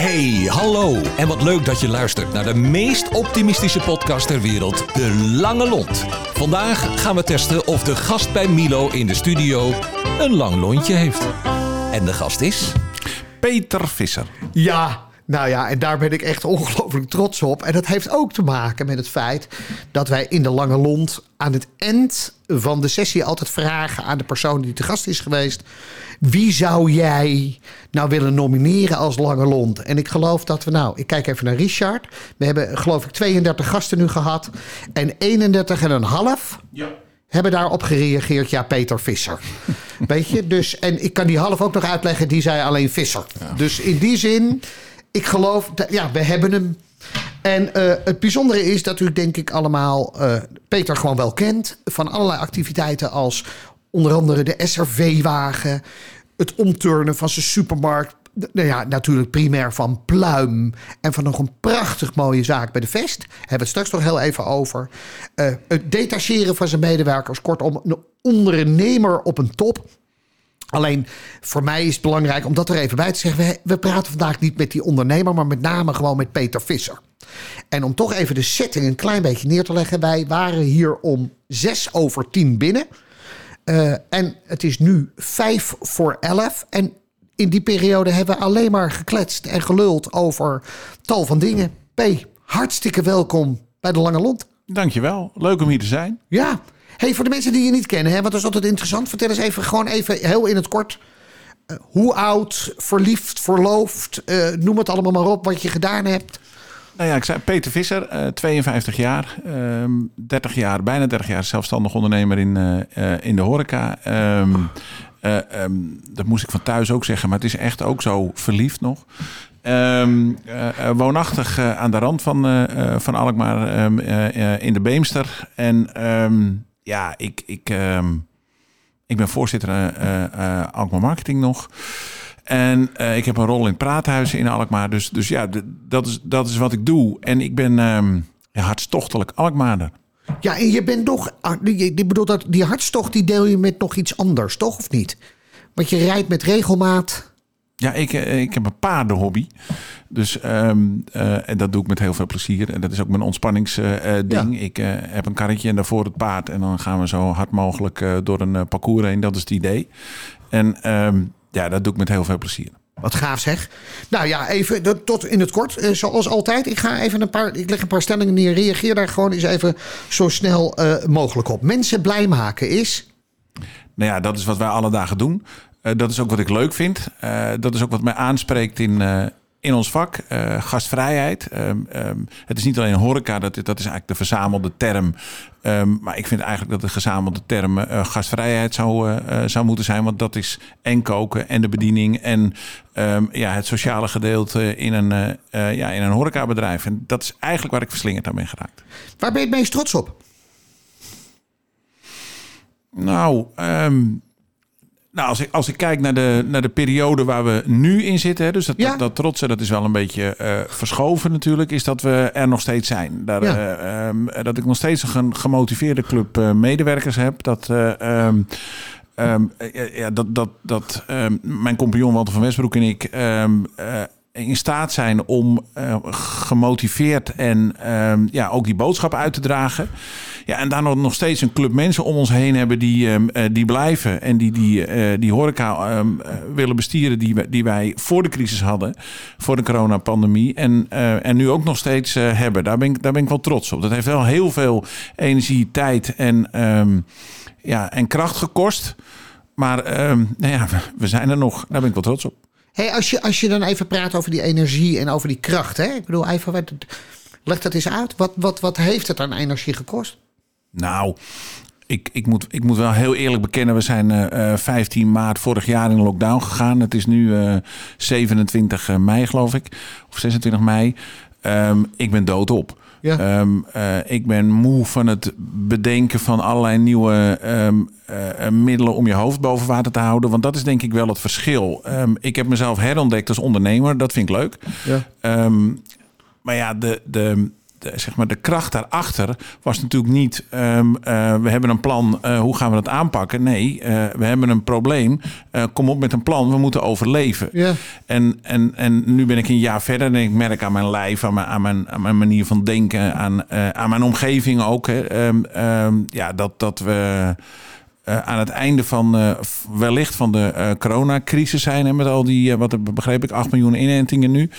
Hey, hallo. En wat leuk dat je luistert naar de meest optimistische podcast ter wereld, De Lange Lont. Vandaag gaan we testen of de gast bij Milo in de studio een lang lontje heeft. En de gast is... Peter Visser. Ja, nou ja, en daar ben ik echt ongelooflijk trots op. En dat heeft ook te maken met het feit dat wij in de Lange Lont aan het eind van de sessie altijd vragen aan de persoon die te gast is geweest: wie zou jij nou willen nomineren als Lange Lont? En ik geloof dat we, nou, ik kijk even naar Richard. We hebben, geloof ik, 32 gasten nu gehad en 31 en een half. Ja. Hebben daarop gereageerd, ja, Peter Visser. Weet je, dus, en ik kan die half ook nog uitleggen, die zei alleen Visser. Dus in die zin, ik geloof, dat, ja, we hebben hem. En eh, het bijzondere is dat u, denk ik, allemaal eh, Peter gewoon wel kent. Van allerlei activiteiten als onder andere de SRV-wagen. Het omturnen van zijn supermarkt. Nou ja, natuurlijk primair van Pluim. En van nog een prachtig mooie zaak bij de Vest. Hebben we het straks nog heel even over. Eh, het detacheren van zijn medewerkers. Kortom, een ondernemer op een top. Alleen voor mij is het belangrijk om dat er even bij te zeggen. We, we praten vandaag niet met die ondernemer, maar met name gewoon met Peter Visser. En om toch even de setting een klein beetje neer te leggen. Wij waren hier om zes over tien binnen. Uh, en het is nu vijf voor elf. En in die periode hebben we alleen maar gekletst en geluld over tal van dingen. P, hartstikke welkom bij de Lange Lont. Dankjewel. Leuk om hier te zijn. Ja. Hey, voor de mensen die je niet kennen, hè, want dat is altijd interessant. Vertel eens even, gewoon even heel in het kort. Uh, hoe oud, verliefd, verloofd, uh, noem het allemaal maar op, wat je gedaan hebt. Nou ja, ik zei Peter Visser, uh, 52 jaar, 30 jaar, bijna 30 jaar zelfstandig ondernemer in, in de horeca. Um, um, dat moest ik van thuis ook zeggen, maar het is echt ook zo verliefd nog. Woonachtig aan de rand van, van Alkmaar in de Beemster. En ja, ik, ik, ik ben voorzitter Alkmaar Marketing nog. En ik heb een rol in praathuizen in Alkmaar. Dus, dus ja, dat is, dat is wat ik doe. En ik ben ja, hartstochtelijk Alkmaarder. Ja, en je bent toch... Ik bedoel, dat, die hartstocht die deel je met nog iets anders, toch? Of niet? Want je rijdt met regelmaat... Ja, ik, ik heb een paardenhobby. Dus um, uh, en dat doe ik met heel veel plezier. En dat is ook mijn ontspanningsding. Uh, ja. Ik uh, heb een karretje en daarvoor het paard. En dan gaan we zo hard mogelijk door een parcours heen. Dat is het idee. En um, ja, dat doe ik met heel veel plezier. Wat gaaf zeg. Nou ja, even tot in het kort. Zoals altijd. Ik ga even een paar. Ik leg een paar stellingen neer. Reageer daar gewoon eens even zo snel mogelijk op. Mensen blij maken is. Nou ja, dat is wat wij alle dagen doen. Uh, dat is ook wat ik leuk vind. Uh, dat is ook wat mij aanspreekt in, uh, in ons vak. gastvrijheid. Um, um, het is niet alleen horeca, dat, dat is eigenlijk de verzamelde term. Um, maar ik vind eigenlijk dat de gezamelde term gastvrijheid zou, zou moeten zijn. Want dat is en koken en de bediening en ja, het sociale gedeelte in een, ja, in een horecabedrijf. En dat is eigenlijk waar ik verslingerd aan ben geraakt. Waar ben je het meest trots op? Nou, um, nou, als ik, als ik kijk naar de, naar de periode waar we nu in zitten, hè, dus dat, ja. dat, dat trotsen, dat is wel een beetje uh, verschoven natuurlijk, is dat we er nog steeds zijn. Daar, ja. uh, um, dat ik nog steeds een gemotiveerde club uh, medewerkers heb. Dat, um, um, ja, dat, dat, dat mijn compagnon Walter van Westbroek en ik in staat zijn om gemotiveerd en ja, ook die boodschap uit te dragen. Ja, en daar nog steeds een club mensen om ons heen hebben die, um, uh, die blijven. En die die, uh, die horeca um, uh, willen bestieren die, die wij voor de crisis hadden. Voor de coronapandemie. En, en nu ook nog steeds hebben. Daar ben, ik, daar ben ik wel trots op. Dat heeft wel heel veel energie, tijd en, um, ja, en kracht gekost. Maar nou ja, we zijn er nog. Daar ben ik wel trots op. Hey, als, je, als je dan even praat over die energie en over die kracht. Hè? Ik bedoel, even, leg dat eens uit. Wat, wat, wat heeft het aan energie gekost? Nou, ik, ik, moet, ik moet wel heel eerlijk bekennen, we zijn uh, 15 maart vorig jaar in lockdown gegaan. Het is nu uh, 27 mei, geloof ik, of 26 mei. Um, ik ben doodop. Ja. Um, uh, ik ben moe van het bedenken van allerlei nieuwe um, uh, middelen om je hoofd boven water te houden. Want dat is denk ik wel het verschil. ik heb mezelf herontdekt als ondernemer. Dat vind ik leuk. Ja. maar ja, de, de, de, zeg maar de kracht daarachter was natuurlijk niet... ehm, eh, we hebben een plan, eh, hoe gaan we dat aanpakken? Nee, eh, we hebben een probleem. Kom op met een plan, we moeten overleven. Ja. En, en, en nu ben ik een jaar verder en ik merk aan mijn lijf, aan mijn, aan mijn, aan mijn manier van denken, aan, aan mijn omgeving ook. Hè, ehm, ehm, ja, dat, dat we aan het einde van eh, wellicht van de eh, coronacrisis zijn. Hè, met al die, eh, wat begreep ik, 8 miljoen inentingen nu.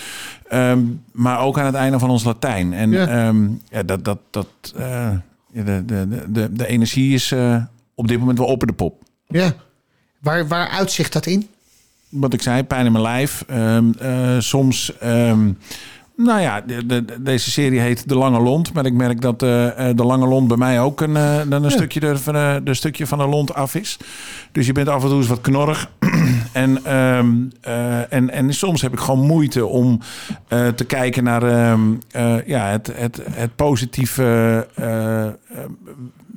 Ehm, maar ook aan het einde van ons Latijn. En Ja. ja. ja, dat, dat, dat, eh, de, de, de, de, energie is eh, op dit moment wel op de pop. Ja. Waar, waar uitzicht dat in? wat ik zei, pijn in mijn lijf. Ehm, eh, soms, ehm, nou ja, de, de- deze serie heet De Lange Lont. Maar ik merk dat eh, eh, de Lange Lont bij mij ook een, eh, dan een, stukje, er, van, de stukje van de lont af is. Dus je bent af en toe eens wat knorrig. en, ehm, eh, en, en soms heb ik gewoon moeite om te kijken naar ehm, eh, ja, het, het, het positieve...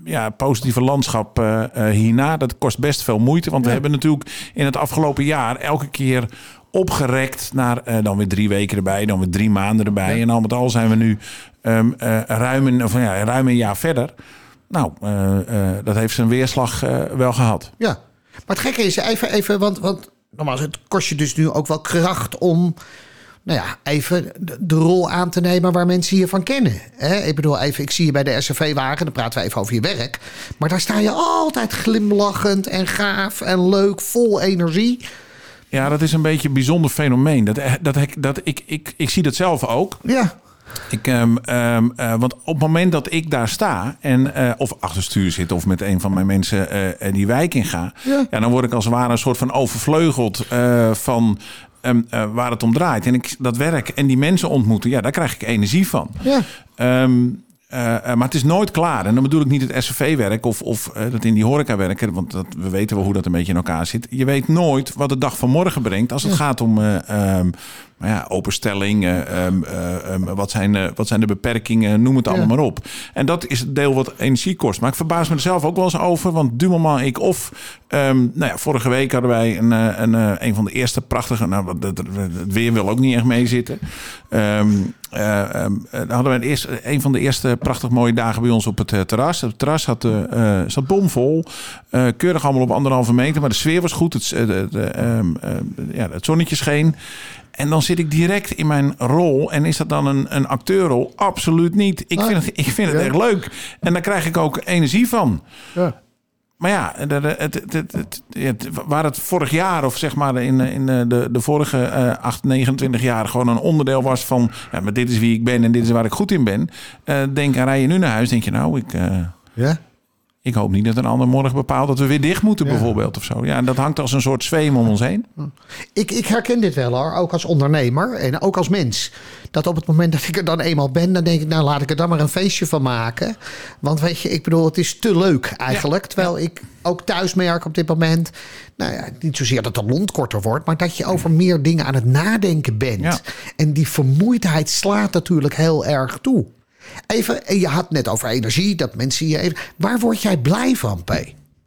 ja, positieve landschap eh, hierna. Dat kost best veel moeite. Want we hebben natuurlijk in het afgelopen jaar elke keer opgerekt naar eh, dan weer drie weken erbij, dan weer drie maanden erbij. En al met al zijn we nu ehm, eh, ruim, een, of, ja, ruim een jaar verder. Nou, eh, dat heeft zijn weerslag wel gehad. Ja. Maar het gekke is even, even want, want nogmaals, het kost je dus nu ook wel kracht om, nou ja, even de, de rol aan te nemen waar mensen je van kennen. Hè? Ik bedoel, even, ik zie je bij de SRV-wagen, dan praten we even over je werk. Maar daar sta je altijd glimlachend en gaaf en leuk, vol energie. Ja, dat is een beetje een bijzonder fenomeen. Dat, dat, ik, dat, ik, ik, ik zie dat zelf ook. Ja, Ik, eh, want op het moment dat ik daar sta en eh, of achter stuur zit of met een van mijn mensen eh, eh, die wijk in ga, Ja. ja. dan word ik als het ware een soort van overvleugeld eh, van ehm, eh, waar het om draait. En ik dat werk en die mensen ontmoeten, ja, daar krijg ik energie van. ja. Eh, eh, maar het is nooit klaar. En dan bedoel ik niet het SRV-werk of, of eh, dat in die horeca werken. Want dat, we weten wel hoe dat een beetje in elkaar zit. Je weet nooit wat de dag van morgen brengt. Als het gaat om nou ja, openstelling. eh, ehm, eh, ehm, wat, zijn, eh, wat zijn de beperkingen? Noem het allemaal maar op. En dat is het deel wat energie kost. Maar ik verbaas me er zelf ook wel eens over. Want du moment ik of... ehm, nou ja, vorige week hadden wij een, eh, een, een van de eerste prachtige... Nou, het, weer wil ook niet echt meezitten. Eh, dan hadden we een, eerste, een van de eerste prachtig mooie dagen bij ons op het terras. Het terras had, eh, zat bomvol. Keurig allemaal op anderhalve meter. Maar de sfeer was goed. Het, de, de, ja, het zonnetje scheen. En dan zit ik direct in mijn rol. En is dat dan een, een acteurrol? Absoluut niet. Ik Ah, vind het, ik vind het echt leuk. En daar krijg ik ook energie van. ja. Maar ja, het, het, het, waar het vorig jaar of zeg maar in, in de, de vorige eh 8, 29 jaar gewoon een onderdeel was van... Ja, maar dit is wie ik ben en dit is waar ik goed in ben. Eh, denk aan rij je nu naar huis, denk je nou, ik, eh, ja. Ik hoop niet dat een ander morgen bepaalt dat we weer dicht moeten bijvoorbeeld of zo. Ja, en dat hangt als een soort zweem om ons heen. Ik, ik herken dit wel hoor, ook als ondernemer en ook als mens. Dat op het moment dat ik er dan eenmaal ben, dan denk ik, nou laat ik er dan maar een feestje van maken. Want weet je, ik bedoel, het is te leuk eigenlijk. Terwijl ik ook thuis merk op dit moment, nou ja, niet zozeer dat de mond korter wordt, maar dat je over meer dingen aan het nadenken bent. Ja. En die vermoeidheid slaat natuurlijk heel erg toe. Even, en je had net over energie, dat mensen je even. Waar word jij blij van, P?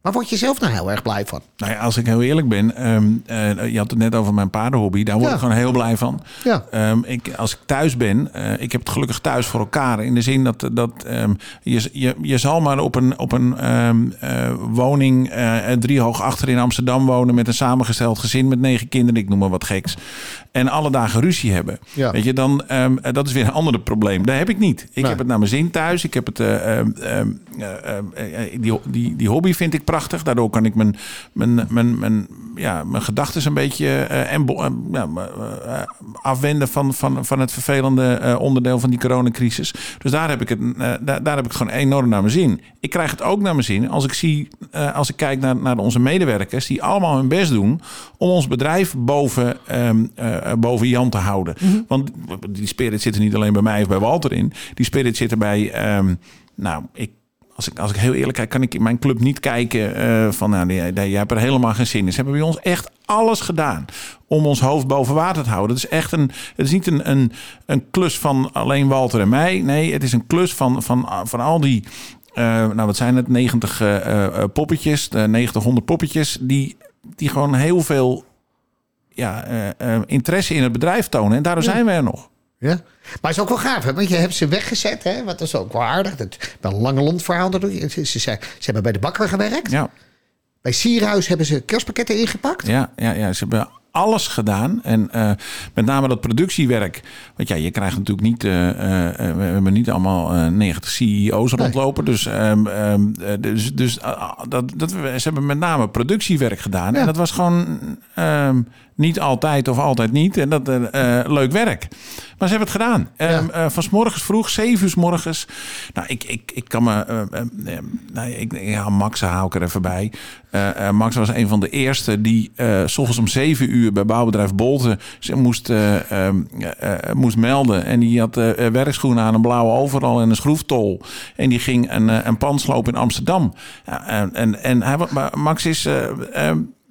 Waar word je zelf nou heel erg blij van? Nou ja, als ik heel eerlijk ben, ehm, eh, je had het net over mijn paardenhobby. Daar word Ja. ik gewoon heel blij van. Ja. Ehm, ik, als ik thuis ben, eh, ik heb het gelukkig thuis voor elkaar. In de zin dat, dat ehm, je, je, je zal maar op een, op een eh, woning eh, driehoog achter in Amsterdam wonen met een samengesteld gezin met negen kinderen, ik noem maar wat geks. En alle dagen ruzie hebben. Ja. Weet je, dan, dat is weer een ander probleem. Dat heb ik niet. Ik Nee. heb het naar mijn zin thuis. Ik heb het, die, die, die hobby vind ik prachtig. Daardoor kan ik mijn, mijn, mijn, mijn, ja, mijn gedachten een beetje eh, en, eh, eh, afwenden van, van, van het vervelende onderdeel van die coronacrisis. Dus daar heb ik het, daar, daar heb ik het gewoon enorm naar mijn zin. Ik krijg het ook naar mijn zin als ik zie, als ik kijk naar, naar onze medewerkers die allemaal hun best doen om ons bedrijf boven, ehm, eh, boven Jan te houden. Want die spirit zit er niet alleen bij mij of bij Walter in. Die spirit zit er bij, ehm, nou, ik als ik, als ik heel eerlijk kijk, kan ik in mijn club niet kijken eh, van, nou, jij hebt er helemaal geen zin in. Ze hebben bij ons echt alles gedaan om ons hoofd boven water te houden. Het is echt een, het is niet een, een, een klus van alleen Walter en mij. Nee, het is een klus van, van, van al die, eh, nou wat zijn het, 90 eh, eh, poppetjes, de 90, 100 poppetjes, die, die gewoon heel veel ja, interesse in het bedrijf tonen. En daardoor zijn we er nog. Ja. Maar het is ook wel gaaf, hè? want je hebt ze weggezet. Hè? Wat is ook wel aardig. Dat, wel een lange lont verhaal. dat doe je. Ze, ze, ze hebben bij de bakker gewerkt. Ja, Bij Sierhuis hebben ze kerstpakketten ingepakt. ja, ja, ja. Ze hebben alles gedaan. En eh, met name dat productiewerk. Want ja, je krijgt natuurlijk niet... eh, eh, we hebben niet allemaal eh, 90 CEO's rondlopen. Dus, ehm, ehm, eh, dus, dus dat, dat, ze hebben met name productiewerk gedaan. Ja. En dat was gewoon ehm, niet altijd of altijd niet. En dat eh, leuk werk. Maar ze hebben het gedaan. Ehm eh, van 's morgens vroeg, 7 uur 's morgens. Nou, ik, ik, ik kan me... nou, ik, ja, Max haal ik er even bij. Max was een van de eerste die s ochtends om 7 uur bij bouwbedrijf Bolte ze moest, eh, ehm, eh, eh, moest melden. En die had werkschoenen aan, een blauwe overal en een schroeftol. En die ging een, een pand slopen in Amsterdam. Ja, en, en, en hij, Max is...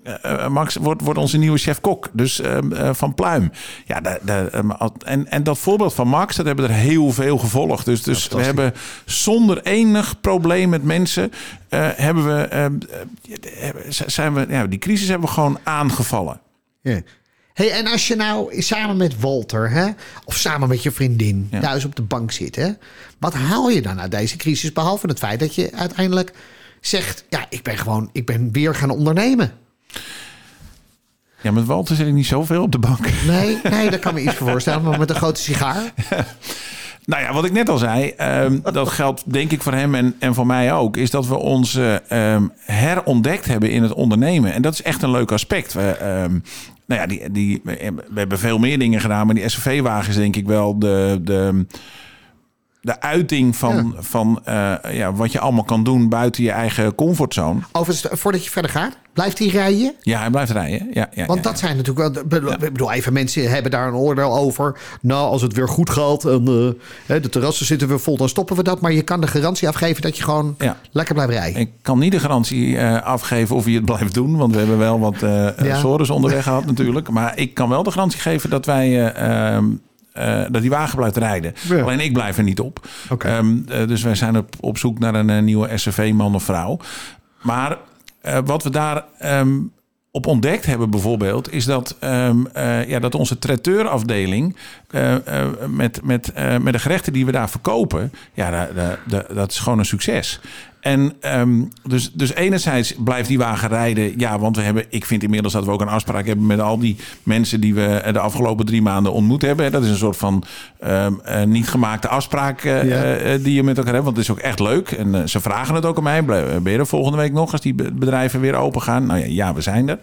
eh, eh, Max wordt, wordt onze nieuwe chef-kok, dus ehm, eh, van Pluim. Ja, ehm, en, en dat voorbeeld van Max, dat hebben er heel veel gevolgd. Dus, dus we hebben zonder enig probleem met mensen, hebben we, ehm, eh, zijn we, ja, die crisis hebben we gewoon aangevallen. Ja. Hey, en als je nou samen met Walter, hè, of samen met je vriendin, Ja. thuis op de bank zit, hè, wat haal je dan uit deze crisis? Behalve het feit dat je uiteindelijk zegt: Ja, ik ben gewoon, ik ben weer gaan ondernemen. Ja, met Walter zit ik niet zoveel op de bank. Nee, nee, daar kan me iets voor voorstellen, maar met een grote sigaar. Nou ja, wat ik net al zei, ehm, dat geldt denk ik voor hem en, en voor mij ook, is dat we ons eh, ehm, herontdekt hebben in het ondernemen. En dat is echt een leuk aspect. We, ehm, nou ja, die, die, we hebben veel meer dingen gedaan, maar die SUV-wagen is denk ik wel de, de, de uiting van, van eh, ja, wat je allemaal kan doen buiten je eigen comfortzone. Overigens, voordat je verder gaat, blijft hij rijden? Ja, hij blijft rijden. Ja, ja, Want ja, dat zijn natuurlijk wel. bedoel- Ik bedoel, even mensen hebben daar een oordeel over. Nou, als het weer goed gaat en eh, de terrassen zitten weer vol, dan stoppen we dat. Maar je kan de garantie afgeven dat je gewoon lekker blijft rijden. Ik kan niet de garantie eh, afgeven of hij het blijft doen. Want we hebben wel wat sores onderweg gehad natuurlijk. Maar ik kan wel de garantie geven dat wij... eh, dat die wagen blijft rijden. Ja. Alleen ik blijf er niet op. Ehm, eh, dus wij zijn op, op zoek naar een eh, nieuwe SUV-man of vrouw. Maar wat we daar ehm, op ontdekt hebben bijvoorbeeld... is dat, ehm, eh, ja, dat onze traiteurafdeling... met, met, met de gerechten die we daar verkopen... ja, da- da- da- dat is gewoon een succes. En ehm, dus, dus enerzijds blijft die wagen rijden. Ja, want we hebben, ik vind inmiddels dat we ook een afspraak hebben met al die mensen die we de afgelopen drie maanden ontmoet hebben. Dat is een soort van ehm, eh, niet gemaakte afspraak eh, Ja. eh, die je met elkaar hebt. Want het is ook echt leuk. En ze vragen het ook aan mij. Ben je er volgende week nog als die be- bedrijven weer open gaan? Nou ja, ja we zijn er.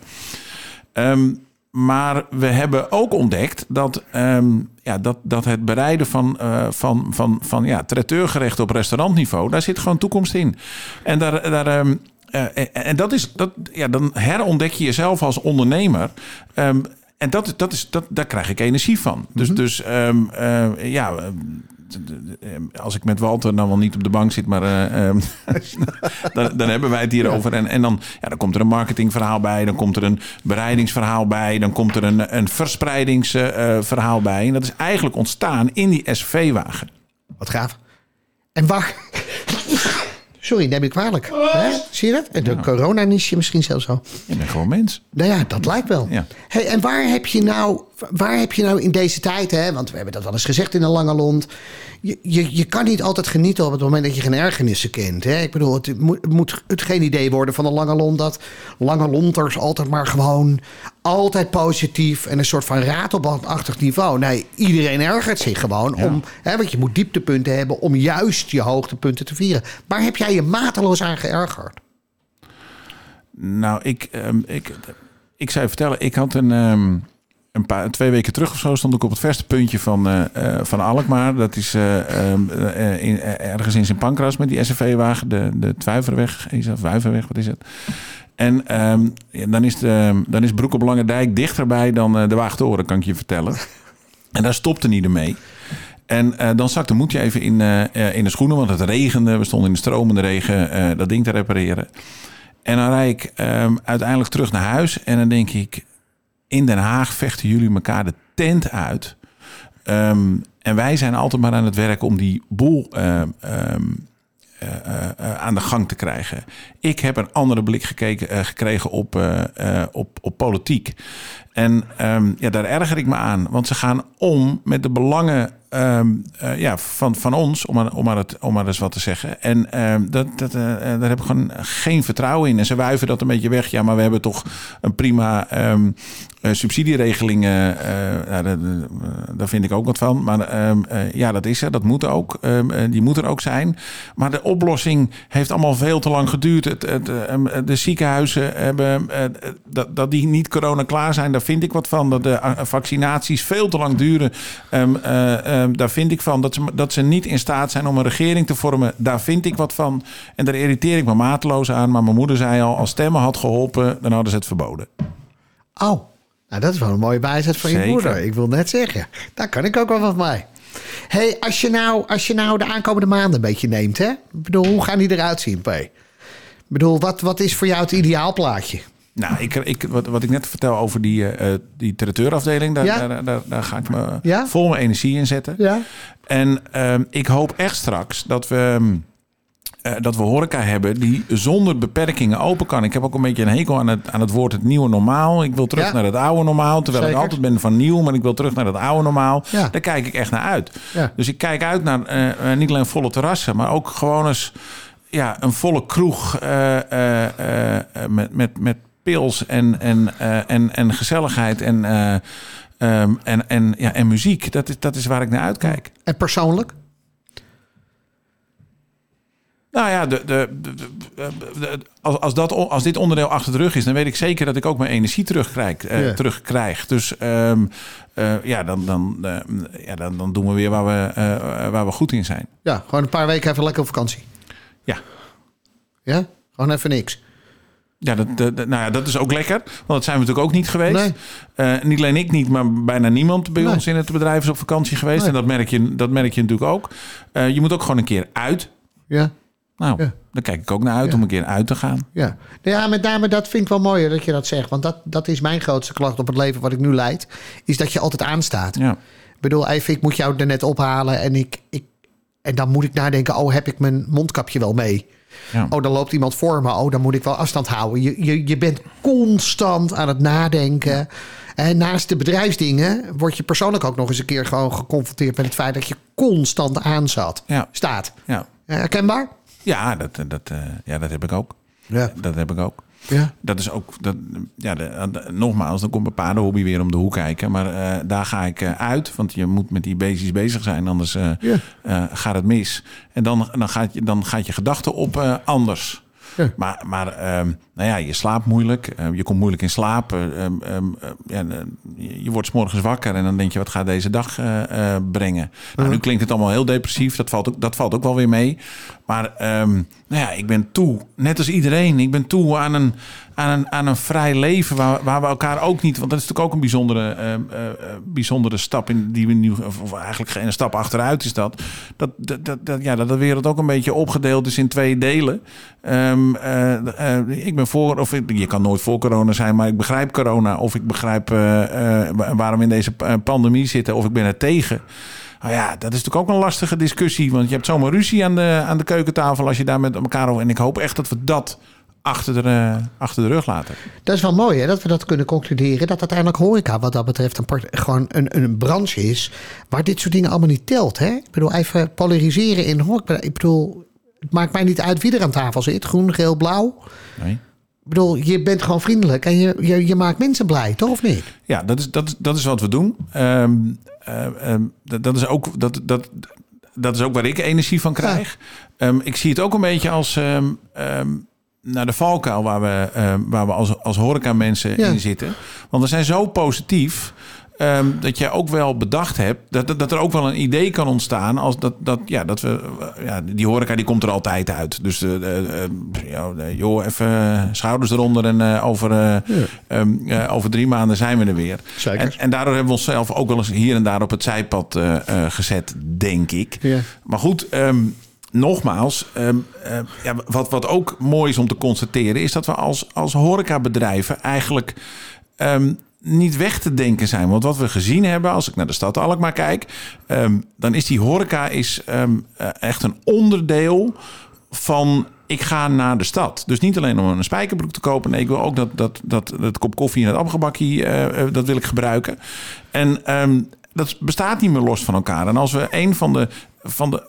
Ehm, maar we hebben ook ontdekt dat, ehm, ja, dat, dat het bereiden van, eh, van, van, van ja, traiteurgerechten op restaurantniveau, daar zit gewoon toekomst in. En, daar, daar, ehm, eh, en, en dat is, dat, ja, dan herontdek je jezelf als ondernemer. Ehm, en dat, dat is, dat, daar krijg ik energie van. Dus, dus ehm, eh, ja, als ik met Walter dan wel niet op de bank zit, maar eh, ehm, dan, dan hebben wij het hierover. En, en dan, ja, dan komt er een marketingverhaal bij, dan komt er een bereidingsverhaal bij, dan komt er een, een verspreidingsverhaal bij. En dat is eigenlijk ontstaan in die SV-wagen. Wat gaaf. En waar. Sorry, neem ik kwalijk. Hè? Zie je dat? En de corona-niche misschien zelfs al. Je bent gewoon mens. Nou ja, dat lijkt wel. Ja. Hey, en waar heb je nou, waar heb je nou in deze tijd, hè, want we hebben dat wel eens gezegd in de Lange Lond. Je, je, je kan niet altijd genieten op het moment dat je geen ergernissen kent. Hè? Ik bedoel, het moet, het moet het geen idee worden van de Lange Lont dat Lange Lonters altijd maar gewoon altijd positief en een soort van ratelbandachtig niveau. Nee, iedereen ergert zich gewoon om, hè, want je moet dieptepunten hebben om juist je hoogtepunten te vieren. Waar heb jij je mateloos aan geërgerd? Nou, ik, ehm, ik, ik zou je vertellen, ik had een, ehm, een paar, twee weken terug of zo stond ik op het verste puntje van, eh, eh, van Alkmaar. Dat is eh, ehm, eh, eh, ergens in Sint Pancras met die SFV-wagen, de, de Twijverweg, is dat wat is het? En ehm, dan, is de, dan is Broek op Lange Dijk dichterbij dan de Waagtoren, kan ik je vertellen. En daar stopte niet mee. En eh, dan zakte Moetje even in, in de schoenen, want het regende. We stonden in de stromende regen dat ding te repareren. En dan rijd ik ehm, uiteindelijk terug naar huis. En dan denk ik, in Den Haag vechten jullie elkaar de tent uit. Ehm, en wij zijn altijd maar aan het werk om die boel ehm, ehm, eh, eh, eh, aan de gang te krijgen. Ik heb een andere blik gekregen op, op, op politiek. En ja, daar erger ik me aan. Want ze gaan om met de belangen ehm, eh, ja, van, van ons, om maar, om, maar het, om maar eens wat te zeggen. En ehm, dat, dat, uh, daar heb ik gewoon geen vertrouwen in. En ze wuiven dat een beetje weg. Ja, maar we hebben toch een prima uh, subsidieregelingen, daar, daar, vind ik ook wat van. Maar ja, dat is er. Dat moet ook. Die moet er ook zijn. Maar de oplossing heeft allemaal veel te lang geduurd. Het, het, de ziekenhuizen hebben dat, dat die niet corona klaar zijn. Daar vind ik wat van. Dat de vaccinaties veel te lang duren. Um, daar vind ik van. Dat ze, dat ze niet in staat zijn om een regering te vormen. Daar vind ik wat van. En daar irriteer ik me mateloos aan. Maar mijn moeder zei al: als stemmen had geholpen, dan hadden ze het verboden. Oh. Nou, dat is wel een mooie bijzet van je moeder. Ik wil net zeggen, daar kan ik ook wel wat mee. hey, als, je nou, als je nou de aankomende maanden een beetje neemt, hè? Ik bedoel, hoe gaan die eruit zien, P? Ik bedoel, wat, wat is voor jou het ideaalplaatje? Nou, ik, ik, wat, wat ik net vertel over die, uh, die daar, ja? daar, daar, daar, ga ik me ja? vol mijn energie in zetten. Ja? En uh, ik hoop echt straks dat we... Um, uh, dat we horeca hebben die zonder beperkingen open kan. Ik heb ook een beetje een hekel aan het, aan het woord het nieuwe normaal. Ik wil terug ja. naar het oude normaal. Terwijl Zeker. ik altijd ben van nieuw, maar ik wil terug naar het oude normaal. Ja. Daar kijk ik echt naar uit. Ja. Dus ik kijk uit naar uh, niet alleen volle terrassen, maar ook gewoon eens ja, een volle kroeg uh, met, met, met pils en, en, en, en gezelligheid en, um, en, en, ja, en muziek. Dat is, dat is waar ik naar uitkijk. En persoonlijk? Nou ja, de, de, de, als, als, dat, als dit onderdeel achter de rug is, dan weet ik zeker dat ik ook mijn energie terugkrijg. Uh, terugkrijg. Dus um, uh, ja, dan, dan, uh, ja dan, dan doen we weer waar we, waar we goed in zijn. Ja, gewoon een paar weken even lekker op vakantie. Ja. Ja? Gewoon even niks. Ja, dat, dat, nou ja, dat is ook lekker. Want dat zijn we natuurlijk ook niet geweest. Nee. niet alleen ik niet, maar bijna niemand bij nee. ons in het bedrijf is op vakantie geweest. Nee. En dat merk, je, dat merk je natuurlijk ook. je moet ook gewoon een keer uit. Ja. Nou, ja. daar kijk ik ook naar uit ja. om een keer uit te gaan. Ja, ja met name dat vind ik wel mooier dat je dat zegt. Want dat, dat is mijn grootste klacht op het leven wat ik nu leid. Is dat je altijd aanstaat. Ja. Ik bedoel, even, ik moet jou er net ophalen. En, ik, ik, en dan moet ik nadenken, oh, heb ik mijn mondkapje wel mee? Ja. Oh, dan loopt iemand voor me. Oh, dan moet ik wel afstand houden. Je, je, je bent constant aan het nadenken. Ja. En naast de bedrijfsdingen word je persoonlijk ook nog eens een keer gewoon geconfronteerd met het feit dat je constant aanzat. Ja. Staat. Ja. Herkenbaar? Ja, dat, dat, uh, ja, dat heb ik ook. Ja. Dat heb ik ook. Ja. Dat is ook, dat, ja, de, de, nogmaals, dan komt mijn hobby weer om de hoek kijken. Maar uh, daar ga ik uh, uit, want je moet met die beestjes bezig zijn, anders ja. gaat het mis. En dan, dan, gaat, je, dan gaat je gedachten op anders. Ja. Maar, maar um, nou ja, je slaapt moeilijk. Uh, je komt moeilijk in slaap. Uh, um, ja, je wordt s morgens wakker en dan denk je, wat gaat deze dag uh, brengen? Nou, nu klinkt het allemaal heel depressief. Dat valt ook, dat valt ook wel weer mee. Maar nou ja, ik ben toe, net als iedereen, ik ben toe aan een, aan een, aan een vrij leven waar, waar we elkaar ook niet... Want dat is natuurlijk ook een bijzondere, uh, uh, bijzondere stap in die we nu... Of eigenlijk geen stap achteruit is dat. Dat, dat, dat, ja, dat de wereld ook een beetje opgedeeld is in twee delen. Um, uh, ik ben voor... Of je kan nooit voor corona zijn, maar ik begrijp corona. Of ik begrijp waarom we in deze pandemie zitten. Of ik ben er tegen. Nou ja, dat is natuurlijk ook een lastige discussie. Want je hebt zomaar ruzie aan de, aan de keukentafel als je daar met elkaar over... En ik hoop echt dat we dat achter de, achter de rug laten. Dat is wel mooi hè, dat we dat kunnen concluderen. Dat uiteindelijk horeca wat dat betreft een part, gewoon een, een branche is... waar dit soort dingen allemaal niet telt. Hè? Ik bedoel, even polariseren in horeca. Ik bedoel, het maakt mij niet uit wie er aan tafel zit. Groen, geel, blauw. Nee. Ik bedoel, je bent gewoon vriendelijk en je, je, je maakt mensen blij, toch of niet? Ja, dat is, dat, dat is wat we doen. Um, uh, um, dat, dat, is ook, dat, dat, dat is ook waar ik energie van krijg. Ja. Um, ik zie het ook een beetje als naar de valkuil waar we, uh, waar we als, als horeca mensen ja. in zitten. Want we zijn zo positief. Um, dat je ook wel bedacht hebt dat, dat, dat, er ook wel een idee kan ontstaan als dat, dat, ja, dat we, ja, die horeca die komt er altijd uit. Dus uh, uh, ja, joh, even schouders eronder en over, ja. um, over drie maanden zijn we er weer. En, en, daardoor hebben we onszelf ook wel eens hier en daar op het zijpad gezet, denk ik. Ja. Maar goed, um, nogmaals, um, uh, ja, wat, wat ook mooi is om te constateren, is dat we als, als horecabedrijven eigenlijk um, niet weg te denken zijn. Want wat we gezien hebben, als ik naar de stad Alkmaar kijk, um, dan is die horeca is, uh, echt een onderdeel van ik ga naar de stad. Dus niet alleen om een spijkerbroek te kopen. Nee, ik wil ook dat, dat, dat, dat kop koffie en het appelgebakje, uh, dat wil ik gebruiken. En um, dat bestaat niet meer los van elkaar. En als we een van de van de,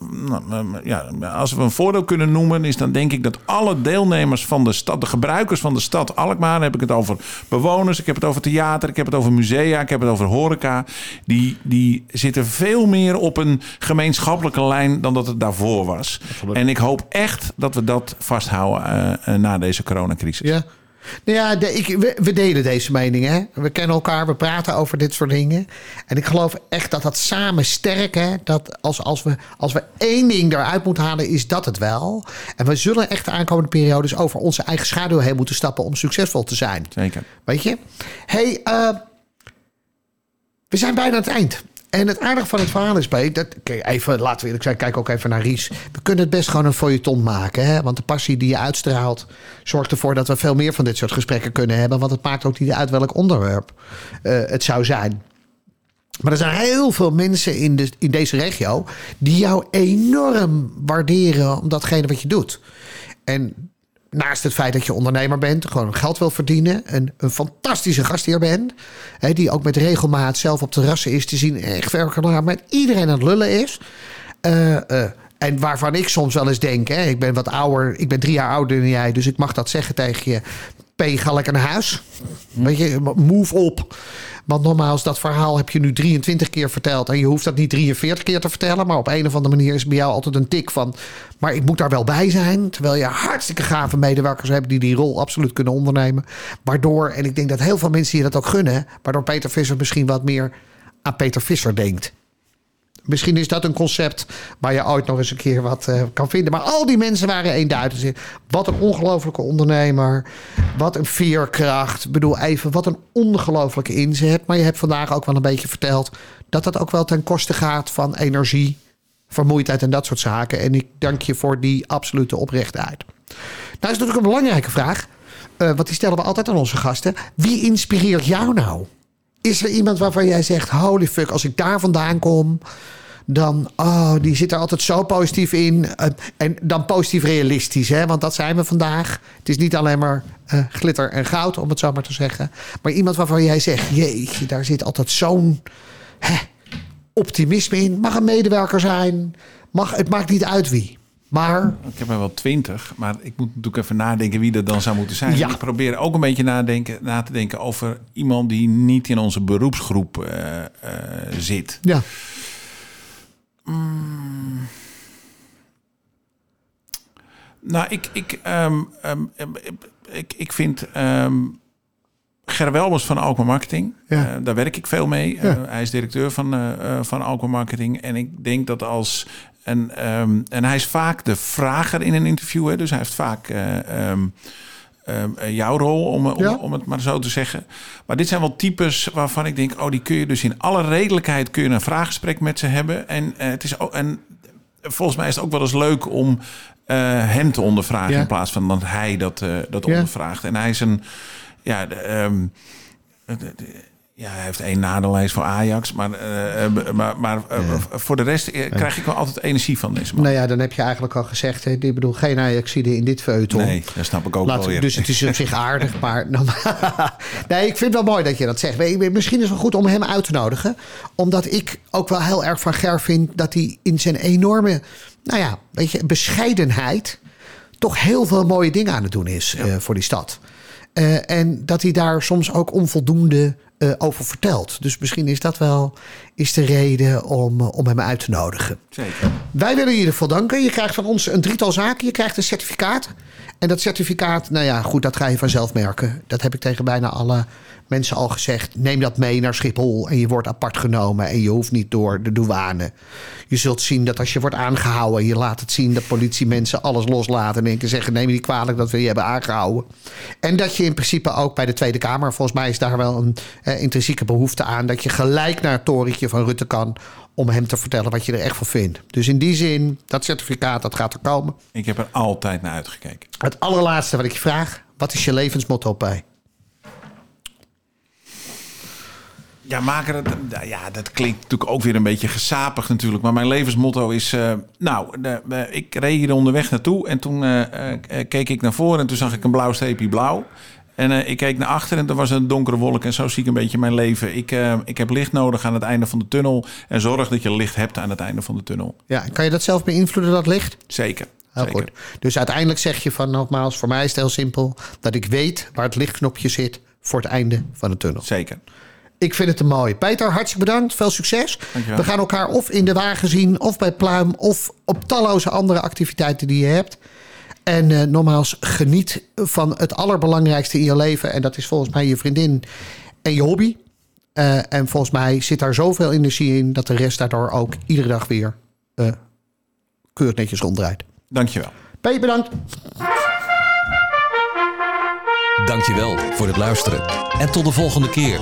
nou, ja, als we een voordeel kunnen noemen, is dan denk ik dat alle deelnemers van de stad, de gebruikers van de stad Alkmaar, heb ik het over bewoners, ik heb het over theater, ik heb het over musea, ik heb het over horeca, die, die zitten veel meer op een gemeenschappelijke lijn dan dat het daarvoor was. En ik hoop echt dat we dat vasthouden uh, na deze coronacrisis. Ja. Nou ja, de, ik, we, delen deze mening. Hè? We kennen elkaar, we praten over dit soort dingen. En ik geloof echt dat dat samen sterk, hè, dat als, als, we, als we één ding eruit moeten halen, is dat het wel. En we zullen echt de aankomende periodes over onze eigen schaduw heen moeten stappen om succesvol te zijn. Zeker. Weet je? hey, uh, we zijn bijna aan het eind. En het aardige van het verhaal is, bij dat, even, laten we eerlijk zijn, kijk ook even naar Ries. We kunnen het best gewoon een feuilleton maken. Hè? Want de passie die je uitstraalt, zorgt ervoor dat we veel meer van dit soort gesprekken kunnen hebben. Want het maakt ook niet uit welk onderwerp uh, het zou zijn. Maar er zijn heel veel mensen in, de, in deze regio die jou enorm waarderen om datgene wat je doet. En naast het feit dat je ondernemer bent, gewoon geld wil verdienen, een, een fantastische gastheer bent, hè, die ook met regelmaat zelf op terrassen is te zien, echt werken met iedereen aan het lullen is. Uh, uh, en waarvan ik soms wel eens denk, hè, ik ben wat ouder, ik ben drie jaar ouder dan jij, dus ik mag dat zeggen tegen je. P, ga naar huis. Weet je, move op. Want nogmaals, dat verhaal heb je nu 23 keer verteld. En je hoeft dat niet 43 keer te vertellen. Maar op een of andere manier is bij jou altijd een tik van. Maar ik moet daar wel bij zijn. Terwijl je hartstikke gave medewerkers hebt die die rol absoluut kunnen ondernemen. Waardoor, en ik denk dat heel veel mensen je dat ook gunnen. Waardoor Peter Visser misschien wat meer aan Peter Visser denkt. Misschien is dat een concept waar je ooit nog eens een keer wat uh, kan vinden. Maar al die mensen waren eenduidig. Wat een ongelofelijke ondernemer. Wat een veerkracht. Ik bedoel, even wat een ongelofelijke inzet. Maar je hebt vandaag ook wel een beetje verteld dat dat ook wel ten koste gaat van energie, vermoeidheid en dat soort zaken. En ik dank je voor die absolute oprechtheid. Nou is natuurlijk een belangrijke vraag. Uh, want die stellen we altijd aan onze gasten. Wie inspireert jou nou? Is er iemand waarvan jij zegt: holy fuck, als ik daar vandaan kom, dan, oh, die zit er altijd zo positief in. Eh, en dan positief realistisch, hè? want dat zijn we vandaag. Het is niet alleen maar uh, glitter en goud, om het zo maar te zeggen. Maar iemand waarvan jij zegt: jeetje, daar zit altijd zo'n optimisme in. Mag een medewerker zijn, mag, het maakt niet uit wie. Maar... Ik heb er wel twintig, maar ik moet natuurlijk even nadenken wie dat dan zou moeten zijn. Ja. Ik probeer ook een beetje nadenken, na te denken over iemand die niet in onze beroepsgroep uh, uh, zit. Ja. Mm. Nou, ik, ik, um, um, ik, ik vind um, Ger Welmers van Alkmaar Marketing. Ja. Uh, daar werk ik veel mee. Ja. hij is directeur van, uh, van Alkmaar Marketing. En ik denk dat als en, um, en hij is vaak de vrager in een interview. Hè? Dus hij heeft vaak uh, um, um, jouw rol, om, om, ja. om, het maar zo te zeggen. Maar dit zijn wel types waarvan ik denk... oh, die kun je dus in alle redelijkheid... kun je een vraaggesprek met ze hebben. En, uh, het is ook, en volgens mij is het ook wel eens leuk om hem te ondervragen... Ja. in plaats van dat hij dat, dat ja. ondervraagt. En hij is een... Ja, de, ja, hij heeft één nadeel, voor Ajax. Maar, uh, maar, maar uh, ja. voor de rest krijg ik wel altijd energie van deze man. Nou ja, dan heb je eigenlijk al gezegd... Hè, ik bedoel, geen Ajaxide in dit feuilleton. Nee, dat snap ik ook Laat, wel. Dus het is op zich aardig, maar... Nou, nee, ik vind het wel mooi dat je dat zegt. Misschien is het wel goed om hem uit te nodigen. Omdat ik ook wel heel erg van Ger vind... dat hij in zijn enorme, nou ja, weet je, bescheidenheid... toch heel veel mooie dingen aan het doen is ja. uh, voor die stad. En dat hij daar soms ook onvoldoende uh, over vertelt. Dus misschien is dat wel is de reden om, uh, om hem uit te nodigen. Zeker. Wij willen je ervoor danken. Je krijgt van ons een drietal zaken. Je krijgt een certificaat. En dat certificaat, nou ja, goed, dat ga je vanzelf merken. Dat heb ik tegen bijna alle mensen al gezegd. Neem dat mee naar Schiphol en je wordt apart genomen en je hoeft niet door de douane. Je zult zien dat als je wordt aangehouden en je laat het zien dat politiemensen alles loslaten en zeggen: neem je niet kwalijk dat we je hebben aangehouden. En dat je in principe ook bij de Tweede Kamer, volgens mij is daar wel een eh, intrinsieke behoefte aan, dat je gelijk naar het torentje van Rutte kan om hem te vertellen wat je er echt van vindt. Dus in die zin, dat certificaat, dat gaat er komen. Ik heb er altijd naar uitgekeken. Het allerlaatste wat ik je vraag, wat is je levensmotto bij? Ja, maken, dat, ja, dat klinkt natuurlijk ook weer een beetje gesapig natuurlijk. Maar mijn levensmotto is... Uh, nou, de, ik reed hier onderweg naartoe en toen uh, keek ik naar voren... en toen zag ik een blauw streepje blauw. En ik keek naar achter en er was een donkere wolk. En zo zie ik een beetje mijn leven. Ik, ik heb licht nodig aan het einde van de tunnel. En zorg dat je licht hebt aan het einde van de tunnel. Ja, kan je dat zelf beïnvloeden, dat licht? Zeker. Heel zeker. goed. Dus uiteindelijk zeg je van nogmaals, voor mij is het heel simpel... dat ik weet waar het lichtknopje zit voor het einde van de tunnel. Zeker. Ik vind het een mooie. Peter, hartstikke bedankt. Veel succes. Dankjewel. We gaan elkaar of in de wagen zien, of bij Pluim... of op talloze andere activiteiten die je hebt. En uh, nogmaals, geniet van het allerbelangrijkste in je leven. En dat is volgens mij je vriendin en je hobby. Uh, en volgens mij zit daar zoveel energie in... dat de rest daardoor ook iedere dag weer uh, keurig netjes ronddraait. Dankjewel. Peter, bedankt. Dankjewel voor het luisteren. En tot de volgende keer,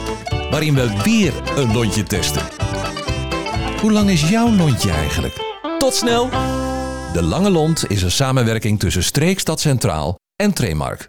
waarin we weer een lontje testen. Hoe lang is jouw lontje eigenlijk? Tot snel! De Lange Lont is een samenwerking tussen Streekstad Centraal en Tremark.